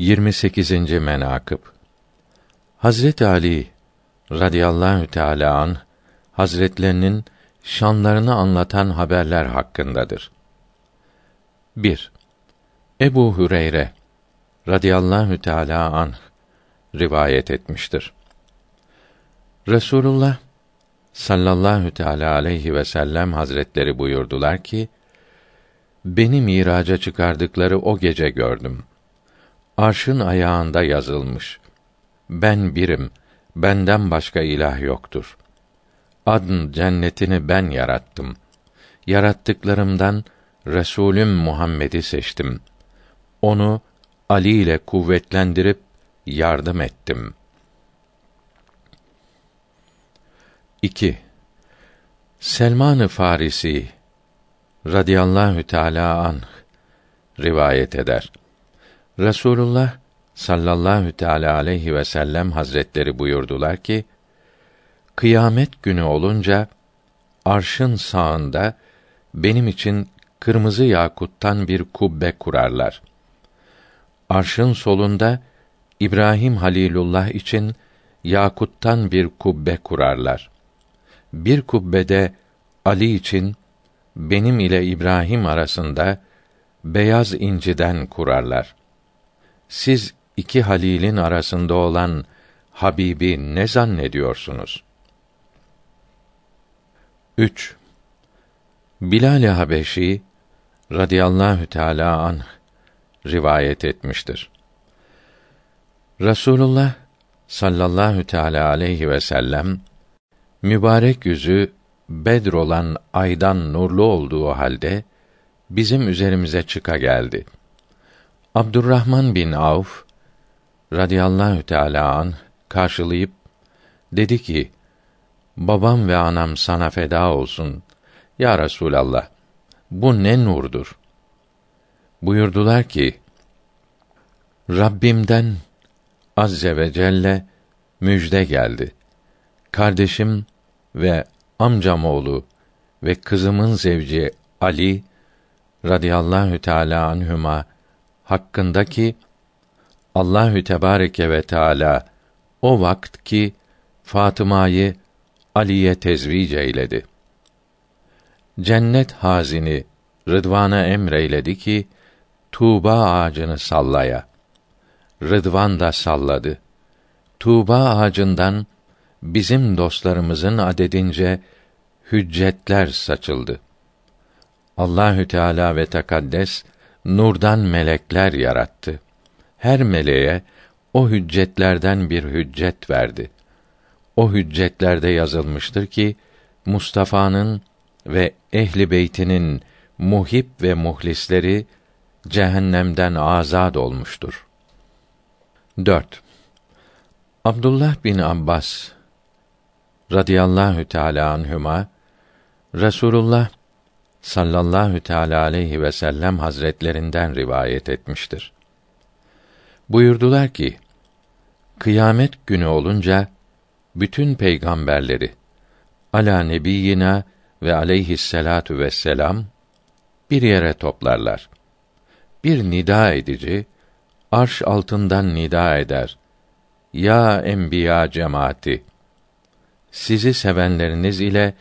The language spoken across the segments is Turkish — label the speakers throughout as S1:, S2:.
S1: 28. menakıb Hazret Ali radıyallahu teala an Hazretlerinin şanlarını anlatan haberler hakkındadır. 1. Ebu Hüreyre radıyallahu teala an rivayet etmiştir. Resulullah sallallahu teala aleyhi ve sellem hazretleri buyurdular ki: Beni miraca çıkardıkları o gece gördüm. Arşın ayağında yazılmış. Ben birim, benden başka ilah yoktur. Adın cennetini ben yarattım. Yarattıklarımdan Resulüm Muhammed'i seçtim. Onu Ali ile kuvvetlendirip yardım ettim. 2. Selman-ı Farisi radıyallahu teala anh rivayet eder. Resulullah sallallahu teala aleyhi ve sellem hazretleri buyurdular ki: Kıyamet günü olunca arşın sağında benim için kırmızı yakuttan bir kubbe kurarlar. Arşın solunda İbrahim Halilullah için yakuttan bir kubbe kurarlar. Bir kubbede Ali için benim ile İbrahim arasında beyaz inciden kurarlar. Siz iki halilin arasında olan Habibi ne zannediyorsunuz? 3. Bilal Habeşi radıyallahu teala anh rivayet etmiştir. Rasulullah sallallahu teala aleyhi ve sellem mübarek yüzü Bedr olan aydan nurlu olduğu halde bizim üzerimize çıka geldi. Abdurrahman bin Avf radıyallahu teala an karşılayıp dedi ki: Babam ve anam sana feda olsun. Ya Resulallah, bu ne nurdur? Buyurdular ki: Rabbimden azze ve celle müjde geldi. Kardeşim ve amcam oğlu ve kızımın zevci Ali radıyallahu teala anhuma hakkındaki Allahü Tebareke ve Teala o vakt ki Fatıma'yı Ali'ye tezvic eyledi. Cennet hazini Rıdvan'a emreyledi ki Tuğba ağacını sallaya. Rıdvan da salladı. Tuğba ağacından bizim dostlarımızın adedince hüccetler saçıldı. Allahü Teala ve Tekaddes nurdan melekler yarattı. Her meleğe o hüccetlerden bir hüccet verdi. O hüccetlerde yazılmıştır ki Mustafa'nın ve ehli beytinin muhib ve muhlisleri cehennemden azad olmuştur. 4. Abdullah bin Abbas radıyallahu teala anhuma Resulullah sallallahu teala aleyhi ve sellem hazretlerinden rivayet etmiştir. Buyurdular ki: Kıyamet günü olunca bütün peygamberleri ala nebiyina ve aleyhisselatu vesselam bir yere toplarlar. Bir nida edici arş altından nida eder. Ya enbiya cemaati sizi sevenleriniz ile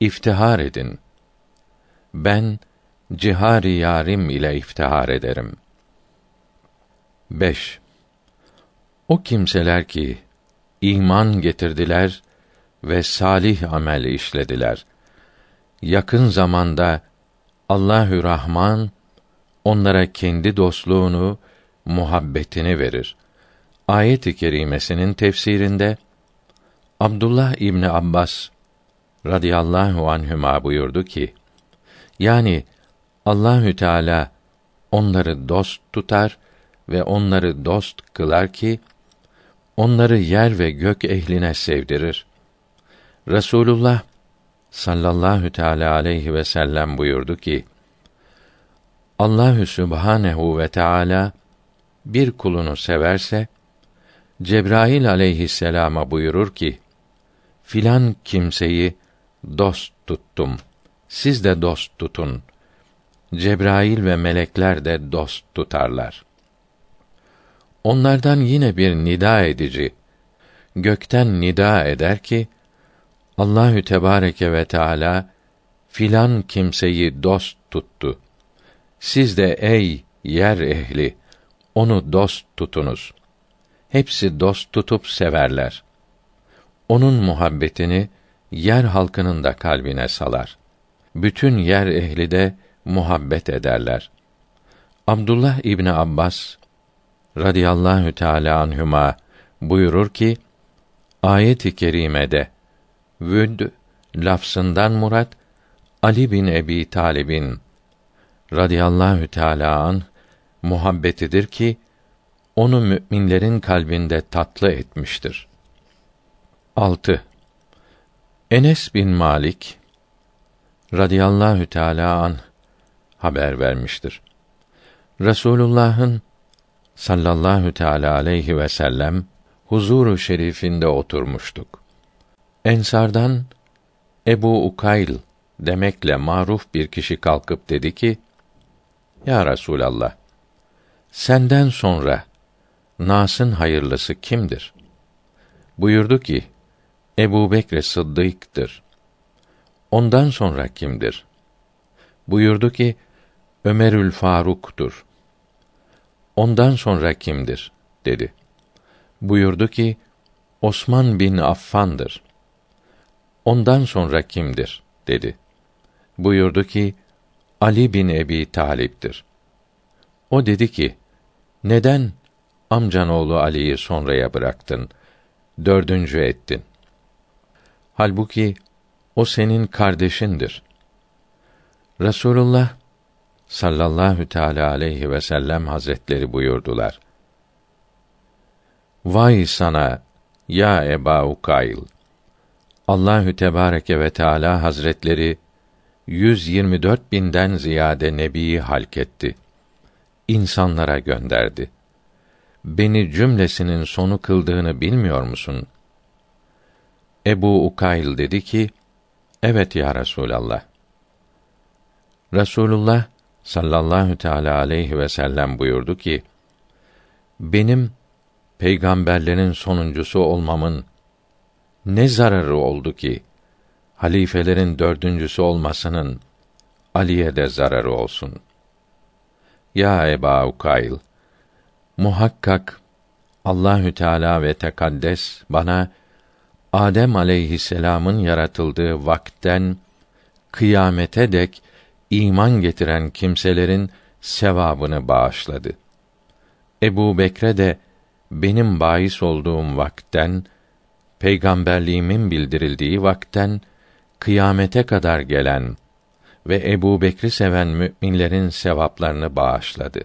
S1: iftihar edin. Ben cihari yarim ile iftihar ederim. 5. O kimseler ki iman getirdiler ve salih amel işlediler. Yakın zamanda Allahü Rahman onlara kendi dostluğunu, muhabbetini verir. Ayet-i kerimesinin tefsirinde Abdullah İbni Abbas radıyallahu anhüma buyurdu ki, yani Allahü Teala onları dost tutar ve onları dost kılar ki onları yer ve gök ehline sevdirir. Resulullah sallallahu teala aleyhi ve sellem buyurdu ki: Allahü Sübhanehu ve Teala bir kulunu severse Cebrail aleyhisselama buyurur ki: Filan kimseyi dost tuttum. Siz de dost tutun. Cebrail ve melekler de dost tutarlar. Onlardan yine bir nida edici gökten nida eder ki Allahü Tebareke ve Teala filan kimseyi dost tuttu. Siz de ey yer ehli onu dost tutunuz. Hepsi dost tutup severler. Onun muhabbetini yer halkının da kalbine salar. Bütün yer ehli de muhabbet ederler. Abdullah İbni Abbas radıyallahu teâlâ anhüma buyurur ki, ayet-i kerimede vüd lafzından murat Ali bin Ebi Talib'in radıyallahu teâlâ an muhabbetidir ki onu müminlerin kalbinde tatlı etmiştir. 6. Enes bin Malik radıyallahu teâlâ an haber vermiştir. Resulullah'ın sallallahu teala aleyhi ve sellem huzuru şerifinde oturmuştuk. Ensardan Ebu Ukayl demekle maruf bir kişi kalkıp dedi ki: Ya Resulallah, senden sonra Nas'ın hayırlısı kimdir? Buyurdu ki: Ebu Bekr Sıddık'tır. Ondan sonra kimdir? Buyurdu ki: Ömerül Faruk'tur. Ondan sonra kimdir? dedi. Buyurdu ki, Osman bin Affan'dır. Ondan sonra kimdir? dedi. Buyurdu ki, Ali bin Ebi Talip'tir. O dedi ki, neden amcan oğlu Ali'yi sonraya bıraktın, dördüncü ettin? Halbuki o senin kardeşindir. Resulullah sallallahu teala aleyhi ve sellem hazretleri buyurdular. Vay sana ya Eba Ukayl. Allahü Tebareke ve Teala Hazretleri 124 binden ziyade nebiyi halketti. İnsanlara gönderdi. Beni cümlesinin sonu kıldığını bilmiyor musun? Ebu Ukayl dedi ki, Evet ya Resulallah. Resulullah sallallahu teala aleyhi ve sellem buyurdu ki: Benim peygamberlerin sonuncusu olmamın ne zararı oldu ki halifelerin dördüncüsü olmasının Ali'ye de zararı olsun. Ya Eba Ukayl, muhakkak Allahü Teala ve Tekaddes bana Adem aleyhisselam'ın yaratıldığı vakten kıyamete dek iman getiren kimselerin sevabını bağışladı. Ebu Bekre de benim bahis olduğum vakten, peygamberliğimin bildirildiği vakten, kıyamete kadar gelen ve Ebu Bekri seven müminlerin sevaplarını bağışladı.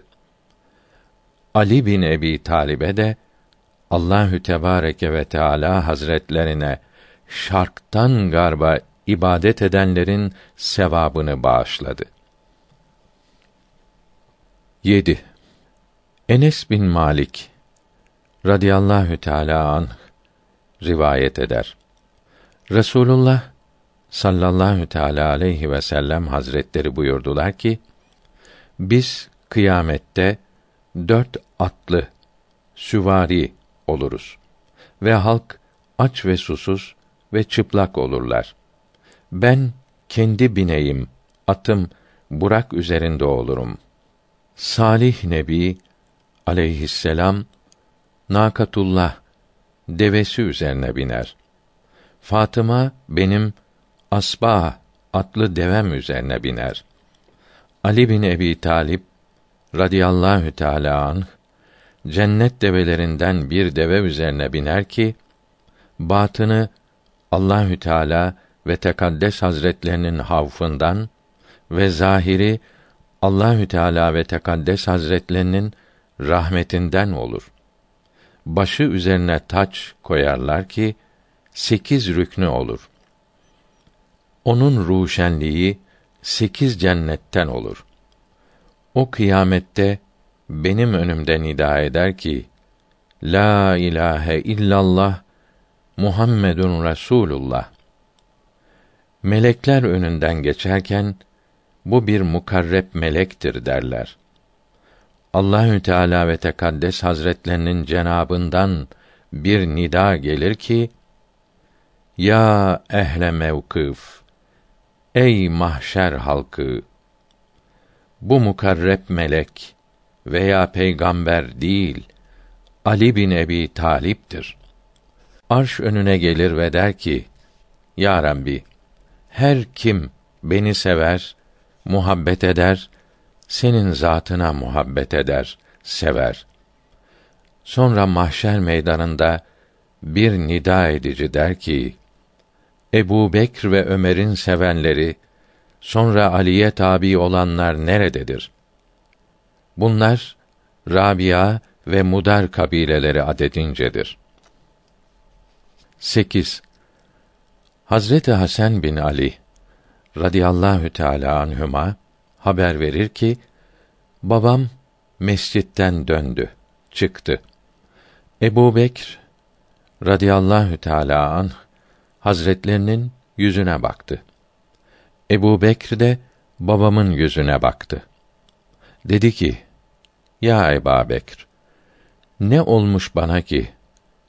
S1: Ali bin Ebi Talib'e de Allahü Tebareke ve Teala Hazretlerine şarktan garba ibadet edenlerin sevabını bağışladı. 7. Enes bin Malik radıyallahu teala an rivayet eder. Resulullah sallallahu teala aleyhi ve sellem hazretleri buyurdular ki: Biz kıyamette dört atlı süvari oluruz ve halk aç ve susuz ve çıplak olurlar. Ben kendi bineğim, atım, Burak üzerinde olurum. Salih Nebi aleyhisselam Nakatullah devesi üzerine biner. Fatıma benim Asba atlı devem üzerine biner. Ali bin Ebi Talip radıyallahu teala anh cennet develerinden bir deve üzerine biner ki batını Allahü Teala ve Tekaddes Hazretlerinin havfından ve zahiri Allahü Teala ve Tekaddes Hazretlerinin rahmetinden olur. Başı üzerine taç koyarlar ki sekiz rüknü olur. Onun ruşenliği sekiz cennetten olur. O kıyamette benim önümde nida eder ki La ilahe illallah Muhammedun Resulullah Melekler önünden geçerken bu bir mukarreb melektir derler. Allahü Teala ve Tekaddes Hazretlerinin cenabından bir nida gelir ki ya ehle mevkıf ey mahşer halkı bu mukarreb melek veya peygamber değil Ali bin Ebi Talip'tir. Arş önüne gelir ve der ki: Ya Rabbi, her kim beni sever, muhabbet eder, senin zatına muhabbet eder, sever. Sonra mahşer meydanında bir nida edici der ki: Ebu Bekr ve Ömer'in sevenleri, sonra Ali'ye tabi olanlar nerededir? Bunlar Rabia ve Mudar kabileleri adedincedir. 8. Hazreti Hasan bin Ali radıyallahu teala anhuma haber verir ki babam mescitten döndü, çıktı. Ebu Bekr radıyallahu teala anh hazretlerinin yüzüne baktı. Ebu Bekr de babamın yüzüne baktı. Dedi ki, Ya Ebu Bekr, ne olmuş bana ki,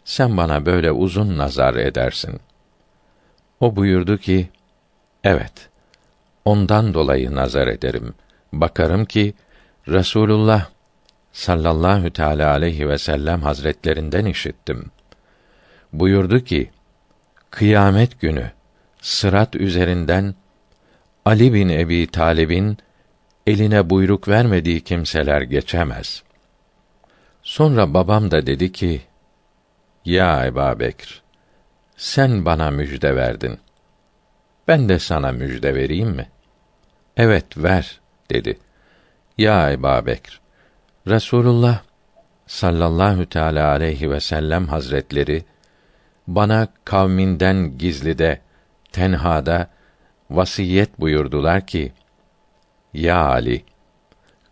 S1: sen bana böyle uzun nazar edersin? O buyurdu ki, evet, ondan dolayı nazar ederim. Bakarım ki, Resulullah sallallahu teala aleyhi ve sellem hazretlerinden işittim. Buyurdu ki, kıyamet günü sırat üzerinden Ali bin Ebi Talib'in eline buyruk vermediği kimseler geçemez. Sonra babam da dedi ki, Ya Ebu Bekr, sen bana müjde verdin. Ben de sana müjde vereyim mi? Evet, ver, dedi. Ya Ebu Bekr, Resulullah sallallahu teala aleyhi ve sellem hazretleri bana kavminden gizlide, tenhada vasiyet buyurdular ki: Ya Ali,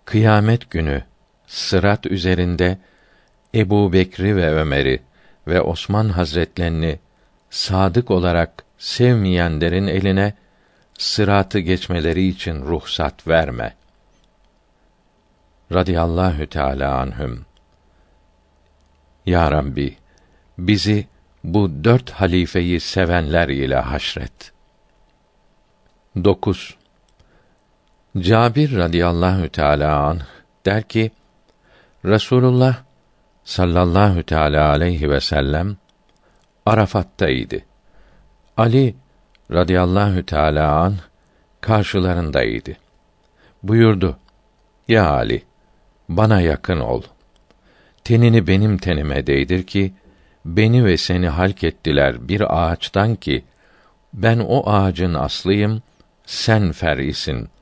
S1: kıyamet günü sırat üzerinde Ebu Bekri ve Ömer'i ve Osman Hazretlerini sadık olarak sevmeyenlerin eline sıratı geçmeleri için ruhsat verme. Radiyallahu Teala anhüm. Ya Rabbi, bizi bu dört halifeyi sevenler ile haşret. 9. Cabir radıyallahu teala an der ki Resulullah sallallahu teala aleyhi ve sellem Arafat'taydı. Ali radıyallahu teala an karşılarındaydı. Buyurdu: Ya Ali, bana yakın ol. Tenini benim tenime değdir ki beni ve seni halk ettiler bir ağaçtan ki ben o ağacın aslıyım, sen fer'isin.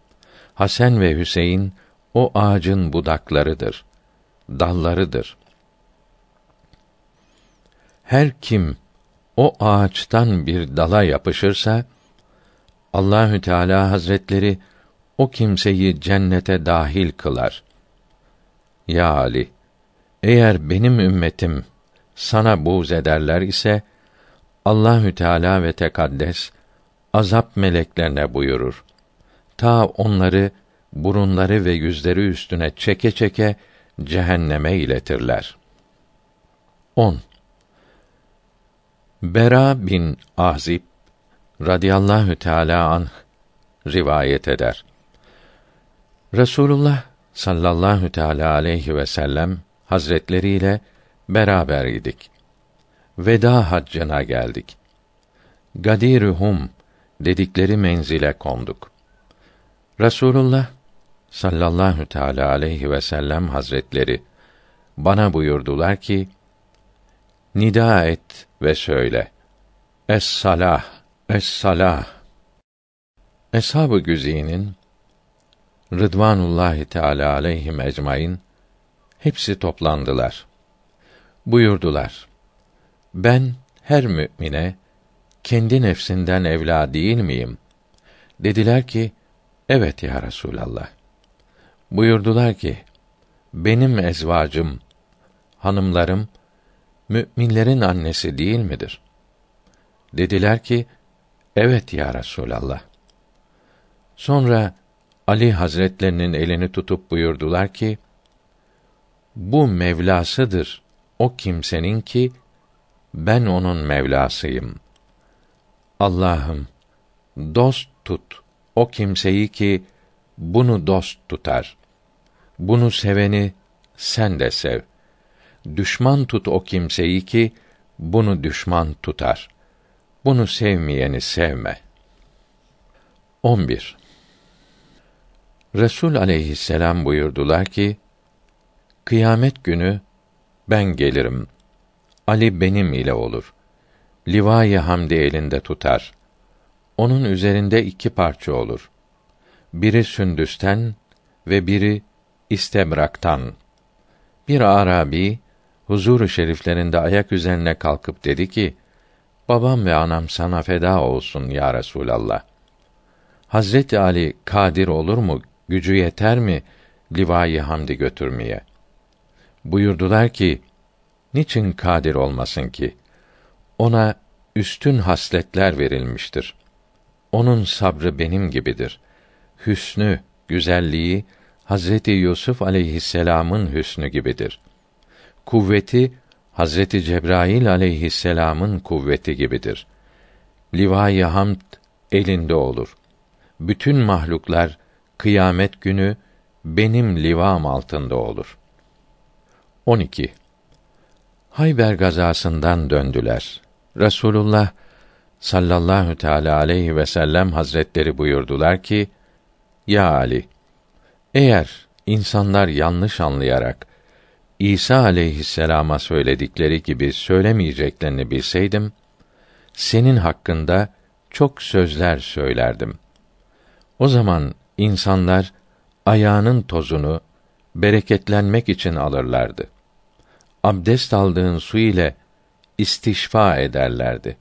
S1: Hasan ve Hüseyin o ağacın budaklarıdır, dallarıdır. Her kim o ağaçtan bir dala yapışırsa Allahü Teala Hazretleri o kimseyi cennete dahil kılar. Ya Ali, eğer benim ümmetim sana buğz ederler ise Allahü Teala ve Tekaddes azap meleklerine buyurur. Ta onları burunları ve yüzleri üstüne çeke çeke cehenneme iletirler. 10. Bera bin Azib radıyallahu teala anh rivayet eder. Resulullah sallallahu teala aleyhi ve sellem hazretleriyle beraber idik. Veda haccına geldik. Gadirhum dedikleri menzile konduk. Resulullah sallallahu teala aleyhi ve sellem hazretleri bana buyurdular ki nida et ve söyle es salah es salah Eshab-ı Güzî'nin Rıdvanullahi Teala aleyhim ecmaîn hepsi toplandılar. Buyurdular: Ben her mümine kendi nefsinden evla değil miyim? Dediler ki, evet ya Resulallah. Buyurdular ki, benim ezvacım, hanımlarım, müminlerin annesi değil midir? Dediler ki, evet ya Resulallah. Sonra Ali Hazretlerinin elini tutup buyurdular ki, bu Mevlasıdır o kimsenin ki ben onun Mevlasıyım. Allah'ım dost tut o kimseyi ki bunu dost tutar. Bunu seveni sen de sev. Düşman tut o kimseyi ki bunu düşman tutar. Bunu sevmeyeni sevme. 11. Resul aleyhisselam buyurdular ki, Kıyamet günü ben gelirim. Ali benim ile olur. Livayı hamdi elinde tutar. Onun üzerinde iki parça olur. Biri sündüsten ve biri istebraktan. Bir Arabi huzuru şeriflerinde ayak üzerine kalkıp dedi ki: Babam ve anam sana feda olsun ya Resulallah. Hazreti Ali kadir olur mu, gücü yeter mi livayı hamdi götürmeye? Buyurdular ki, niçin kadir olmasın ki? Ona üstün hasletler verilmiştir. Onun sabrı benim gibidir. Hüsnü, güzelliği Hazreti Yusuf aleyhisselam'ın hüsnü gibidir. Kuvveti Hazreti Cebrail aleyhisselam'ın kuvveti gibidir. Livai hamd elinde olur. Bütün mahluklar kıyamet günü benim livam altında olur. 12. Hayber gazasından döndüler. Resulullah sallallahu teala aleyhi ve sellem hazretleri buyurdular ki: Ya Ali, eğer insanlar yanlış anlayarak İsa aleyhisselama söyledikleri gibi söylemeyeceklerini bilseydim, senin hakkında çok sözler söylerdim. O zaman insanlar ayağının tozunu bereketlenmek için alırlardı. Abdest aldığın su ile istişfa ederlerdi.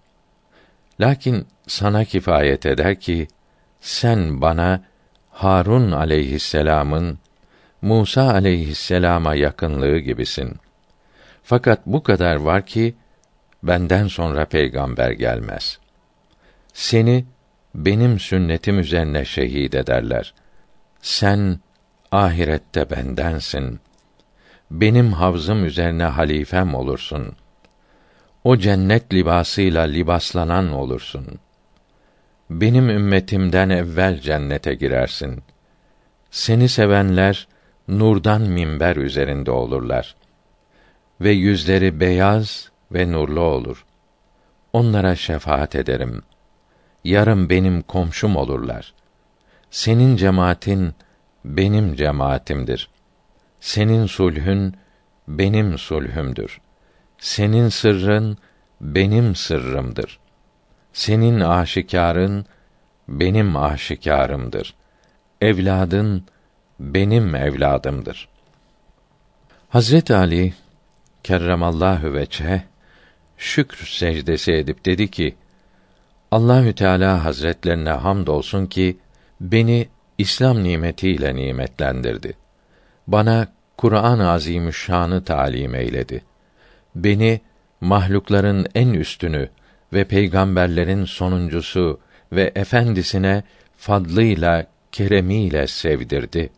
S1: Lakin sana kifayet eder ki sen bana Harun aleyhisselam'ın Musa aleyhisselama yakınlığı gibisin. Fakat bu kadar var ki benden sonra peygamber gelmez. Seni benim sünnetim üzerine şehit ederler. Sen ahirette bendensin. Benim havzım üzerine halifem olursun. O cennet libasıyla libaslanan olursun. Benim ümmetimden evvel cennete girersin. Seni sevenler nurdan minber üzerinde olurlar ve yüzleri beyaz ve nurlu olur. Onlara şefaat ederim. Yarın benim komşum olurlar. Senin cemaatin benim cemaatimdir. Senin sulhün benim sulhümdür. Senin sırrın benim sırrımdır. Senin aşikarın benim aşikarımdır. Evladın benim evladımdır. Hazret Ali kerremallahu veçhe şükr secdesi edip dedi ki: Allahü Teala Hazretlerine hamdolsun ki beni İslam nimetiyle nimetlendirdi. Bana Kur'an-ı Azimüşşan'ı talim eyledi. Beni mahlukların en üstünü ve peygamberlerin sonuncusu ve efendisine fadlıyla keremiyle sevdirdi.